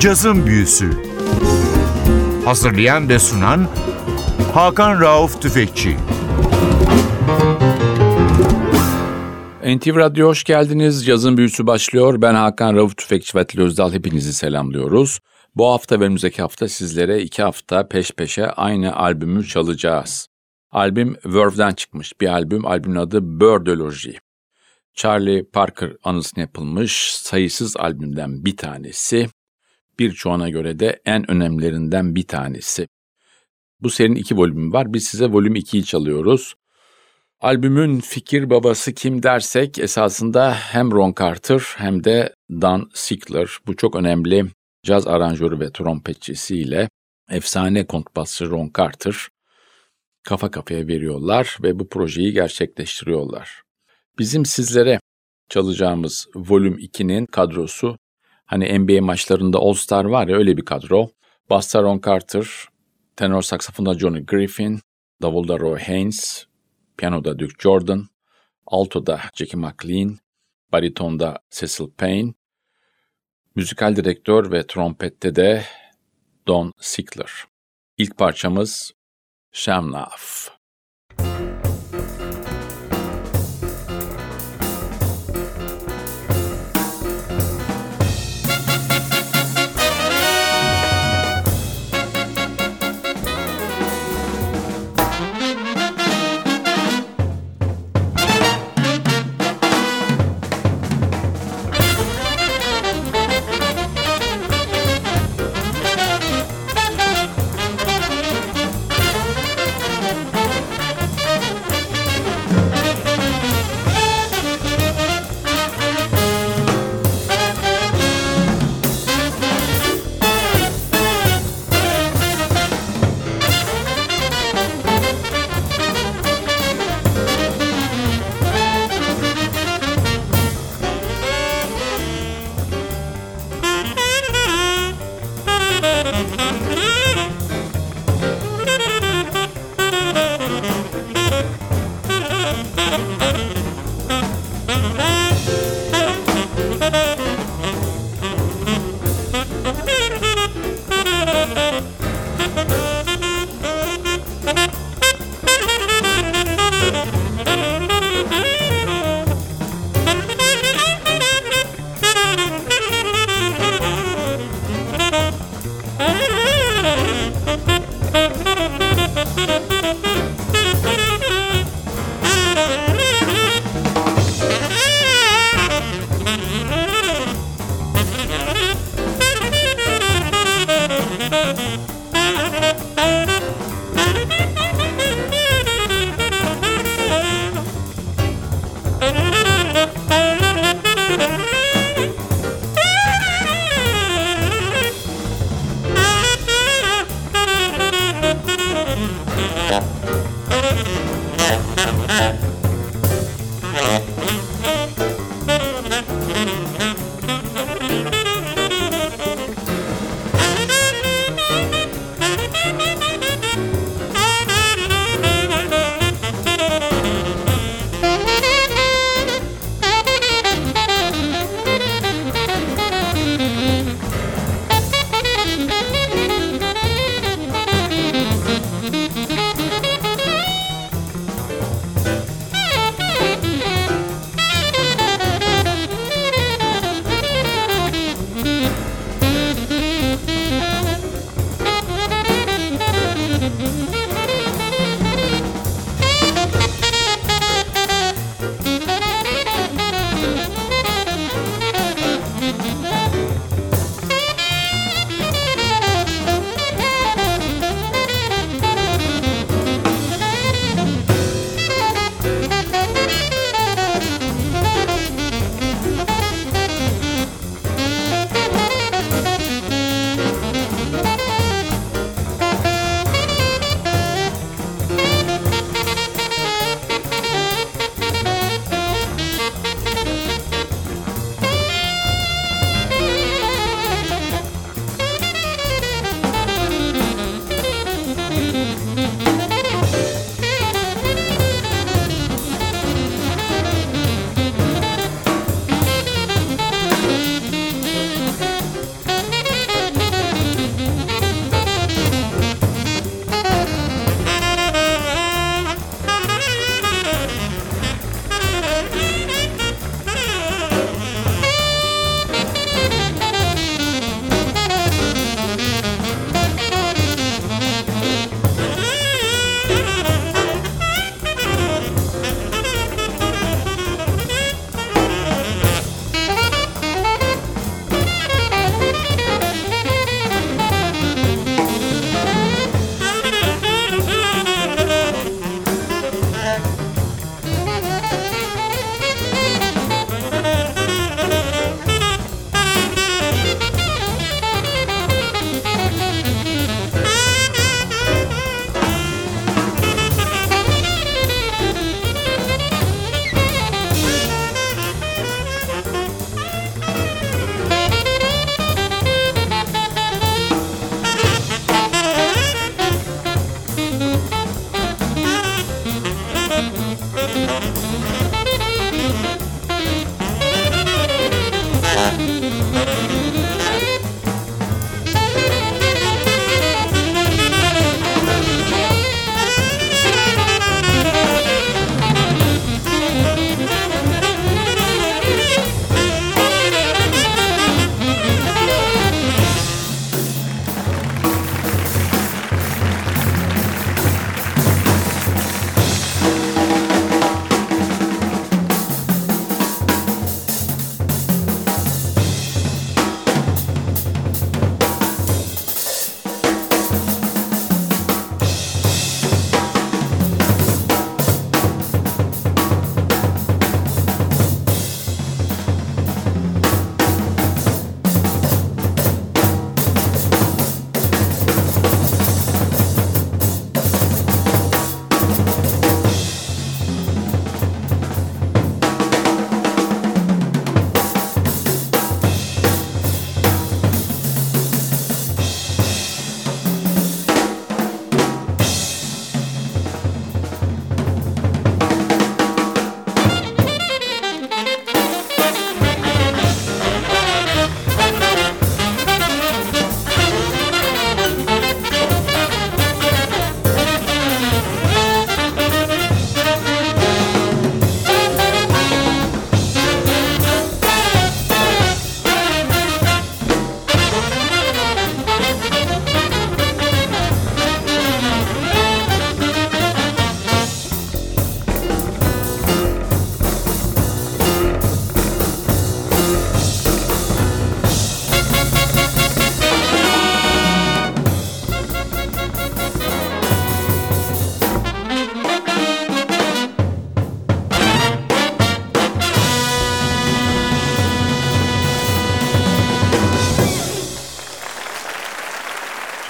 Cazın Büyüsü Hazırlayan ve sunan Hakan Rauf Tüfekçi NTV Radyo hoş geldiniz. Cazın Büyüsü başlıyor. Ben Hakan Rauf Tüfekçi ve Özdal hepinizi selamlıyoruz. Bu hafta ve önümüzdeki hafta sizlere iki hafta peş peşe aynı albümü çalacağız. Albüm Verve'den çıkmış bir albüm. Albümün adı Birdology. Charlie Parker anısına yapılmış sayısız albümden bir tanesi. Birçoğuna göre de en önemlilerinden bir tanesi. Bu serinin iki volümü var. Biz size volüm 2'yi çalıyoruz. Albümün fikir babası kim dersek esasında hem Ron Carter hem de Dan Sickler. Bu çok önemli caz aranjörü ve trompetçisiyle efsane kontbasçı Ron Carter kafa kafaya veriyorlar ve bu projeyi gerçekleştiriyorlar. Bizim sizlere çalacağımız Volüm 2'nin kadrosu hani NBA maçlarında All Star var ya öyle bir kadro. Basta Ron Carter, tenor saksafonda Johnny Griffin, davulda Roy Haynes, piyanoda Duke Jordan, altoda Jackie McLean, baritonda Cecil Payne, müzikal direktör ve trompette de Don Sickler. İlk parçamız Shamnaf.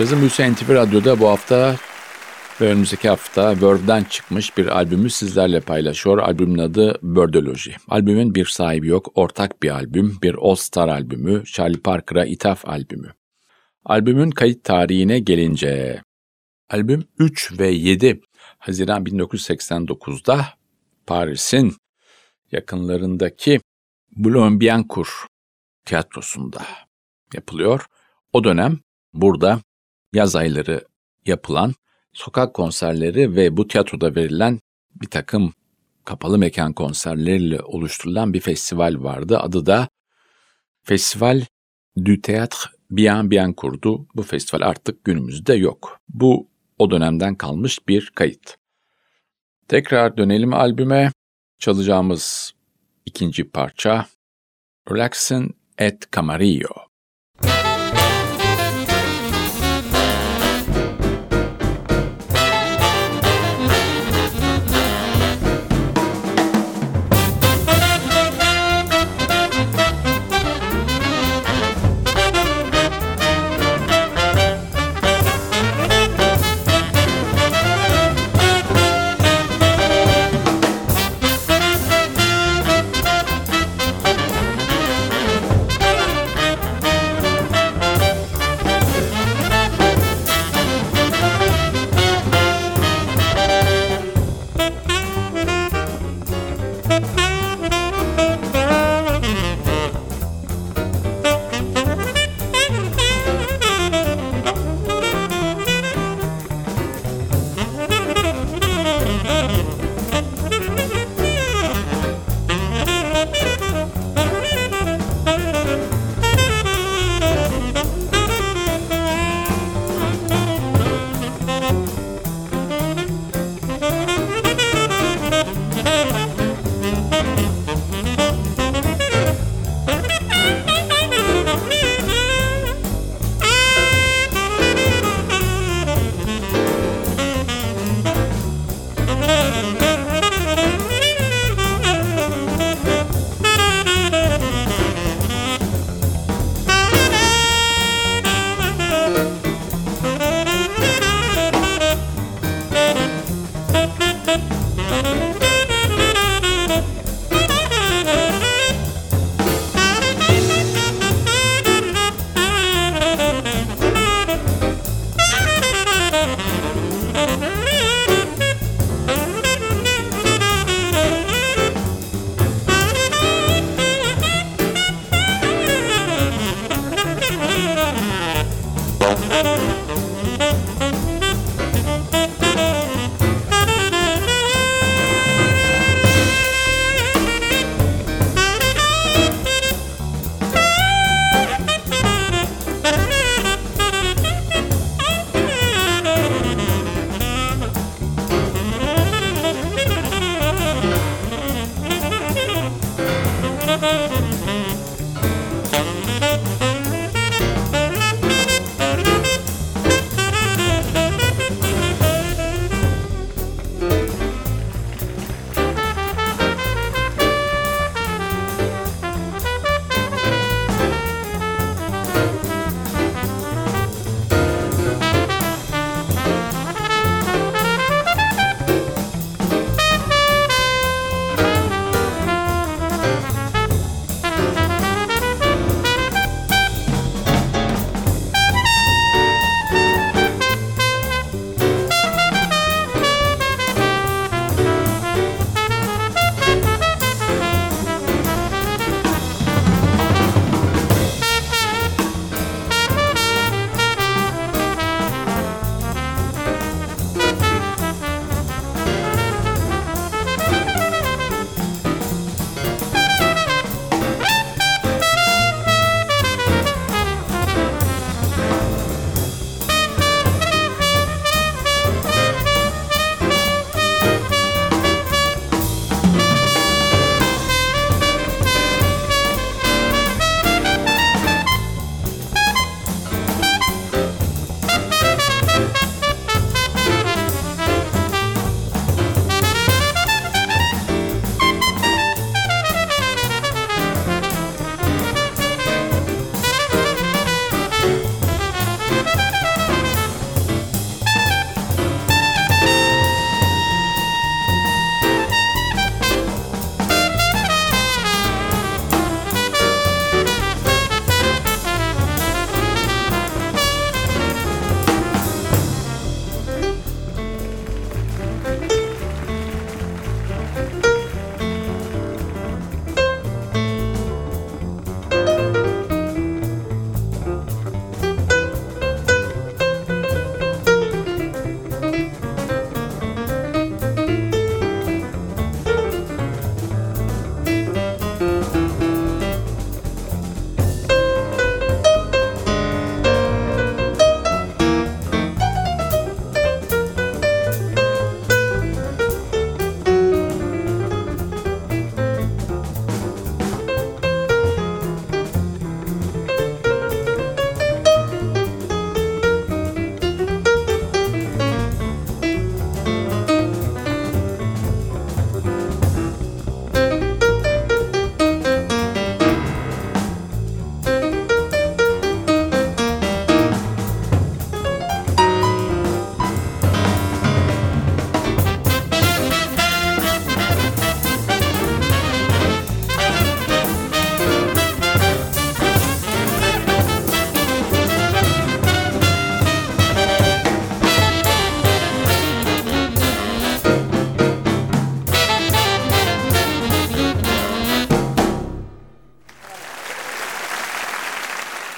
Yazın Büyüsü NTV Radyo'da bu hafta ve önümüzdeki hafta Verve'den çıkmış bir albümü sizlerle paylaşıyor. Albümün adı Birdology. Albümün bir sahibi yok, ortak bir albüm, bir All Star albümü, Charlie Parker'a ithaf albümü. Albümün kayıt tarihine gelince, albüm 3 ve 7 Haziran 1989'da Paris'in yakınlarındaki Boulogne-Billancourt tiyatrosunda yapılıyor. O dönem burada yaz ayları yapılan sokak konserleri ve bu tiyatroda verilen bir takım kapalı mekan konserleriyle oluşturulan bir festival vardı. Adı da Festival du Théâtre Bien Bien kurdu. Bu festival artık günümüzde yok. Bu o dönemden kalmış bir kayıt. Tekrar dönelim albüme. Çalacağımız ikinci parça Relaxin et Camarillo.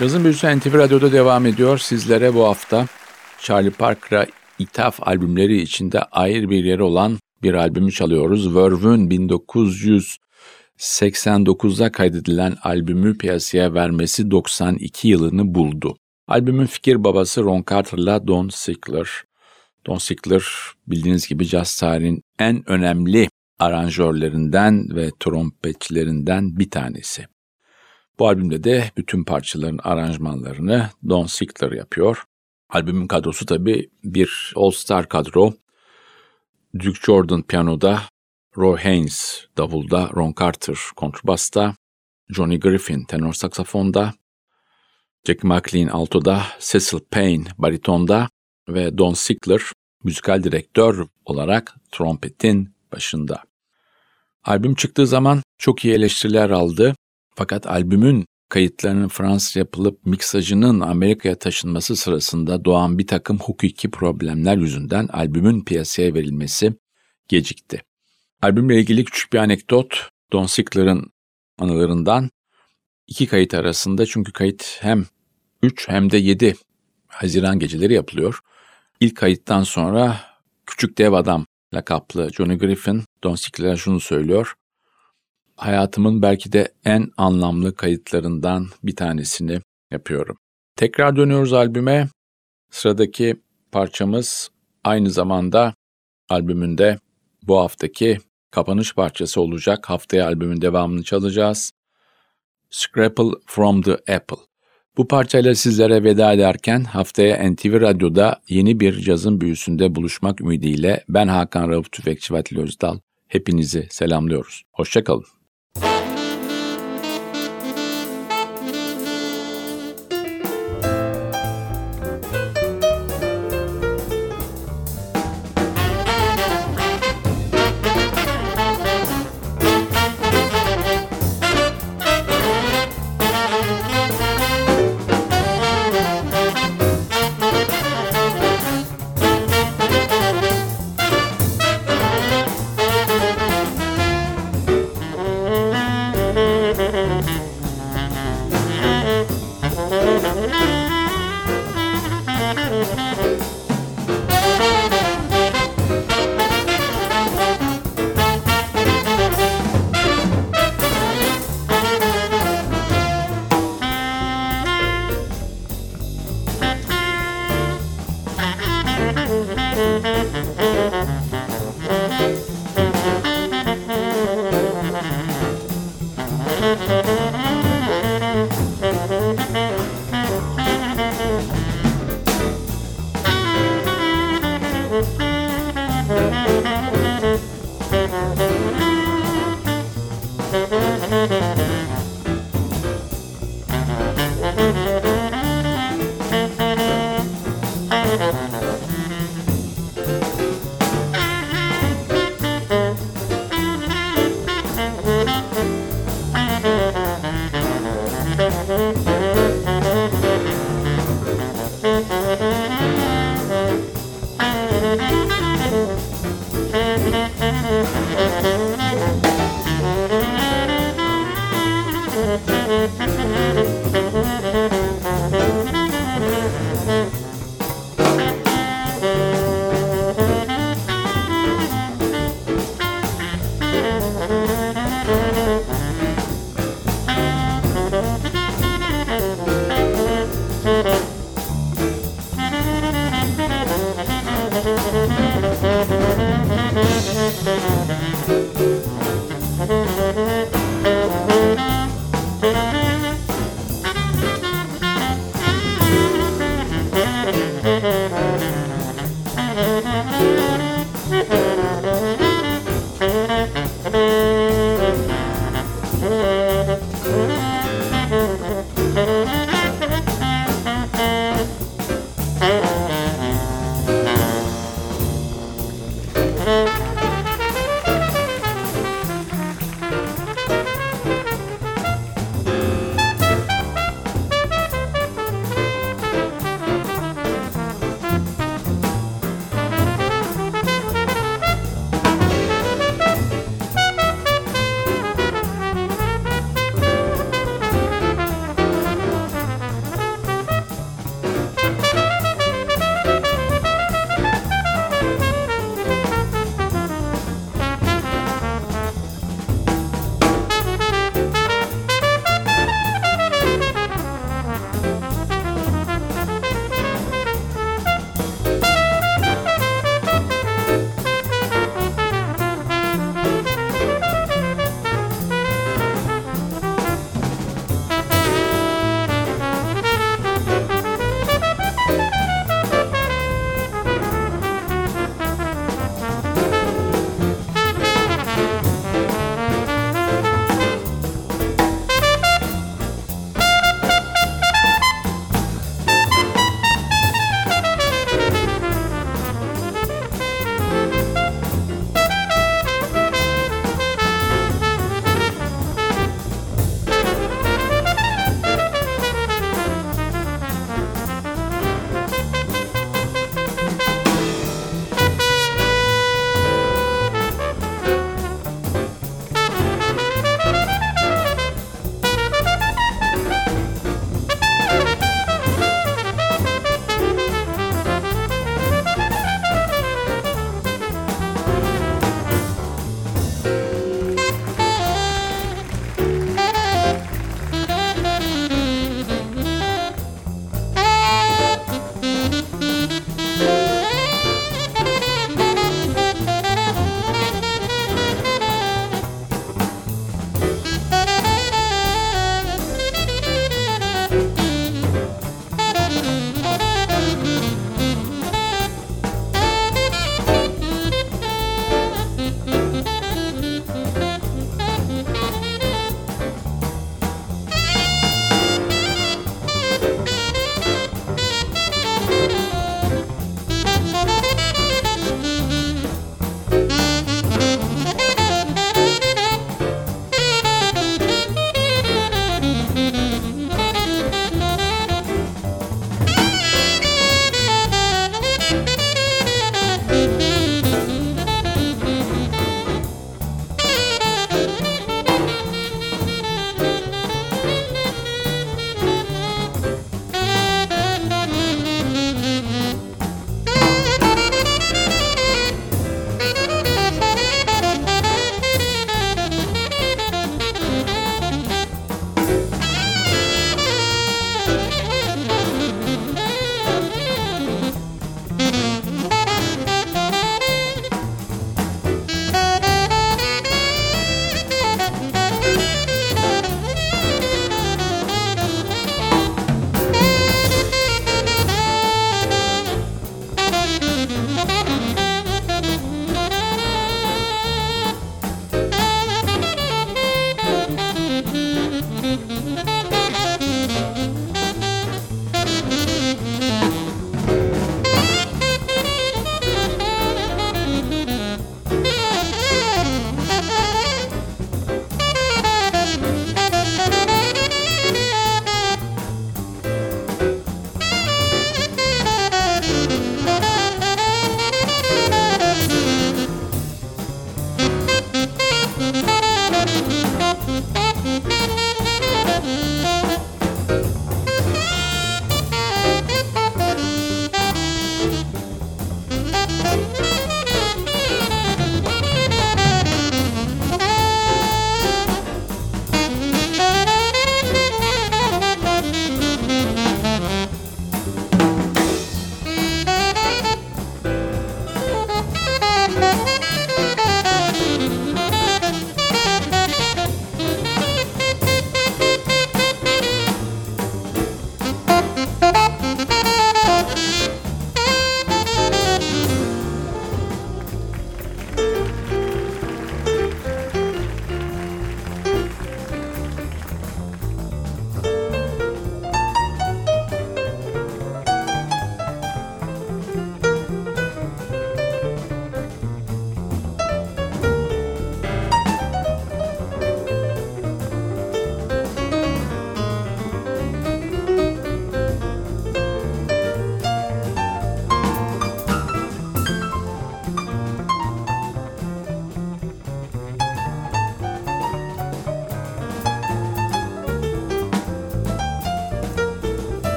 Yazın Büyüsü NTV Radyo'da devam ediyor. Sizlere bu hafta Charlie Parker'a ithaf albümleri içinde ayrı bir yeri olan bir albümü çalıyoruz. Verve'ün 1989'da kaydedilen albümü piyasaya vermesi 92 yılını buldu. Albümün fikir babası Ron Carter'la Don Sickler. Don Sickler bildiğiniz gibi jazz tarihinin en önemli aranjörlerinden ve trompetçilerinden bir tanesi. Bu albümde de bütün parçaların aranjmanlarını Don Sickler yapıyor. Albümün kadrosu tabi bir all-star kadro. Duke Jordan piyanoda, Roy Haynes davulda, Ron Carter kontrbasta, Johnny Griffin tenor saksafonda, Jack McLean altoda, Cecil Payne baritonda ve Don Sickler müzikal direktör olarak trompetin başında. Albüm çıktığı zaman çok iyi eleştiriler aldı. Fakat albümün kayıtlarının Fransız yapılıp miksajının Amerika'ya taşınması sırasında doğan bir takım hukuki problemler yüzünden albümün piyasaya verilmesi gecikti. Albümle ilgili küçük bir anekdot Don Sickler'ın anılarından iki kayıt arasında çünkü kayıt hem 3 hem de 7 Haziran geceleri yapılıyor. İlk kayıttan sonra Küçük Dev Adam lakaplı Johnny Griffin Don Sickler'a şunu söylüyor hayatımın belki de en anlamlı kayıtlarından bir tanesini yapıyorum. Tekrar dönüyoruz albüme. Sıradaki parçamız aynı zamanda albümünde bu haftaki kapanış parçası olacak. Haftaya albümün devamını çalacağız. Scrapple from the Apple. Bu parçayla sizlere veda ederken haftaya NTV Radyo'da yeni bir cazın büyüsünde buluşmak ümidiyle ben Hakan Rauf Tüfekçi ve Özdal hepinizi selamlıyoruz. Hoşçakalın. Thank you.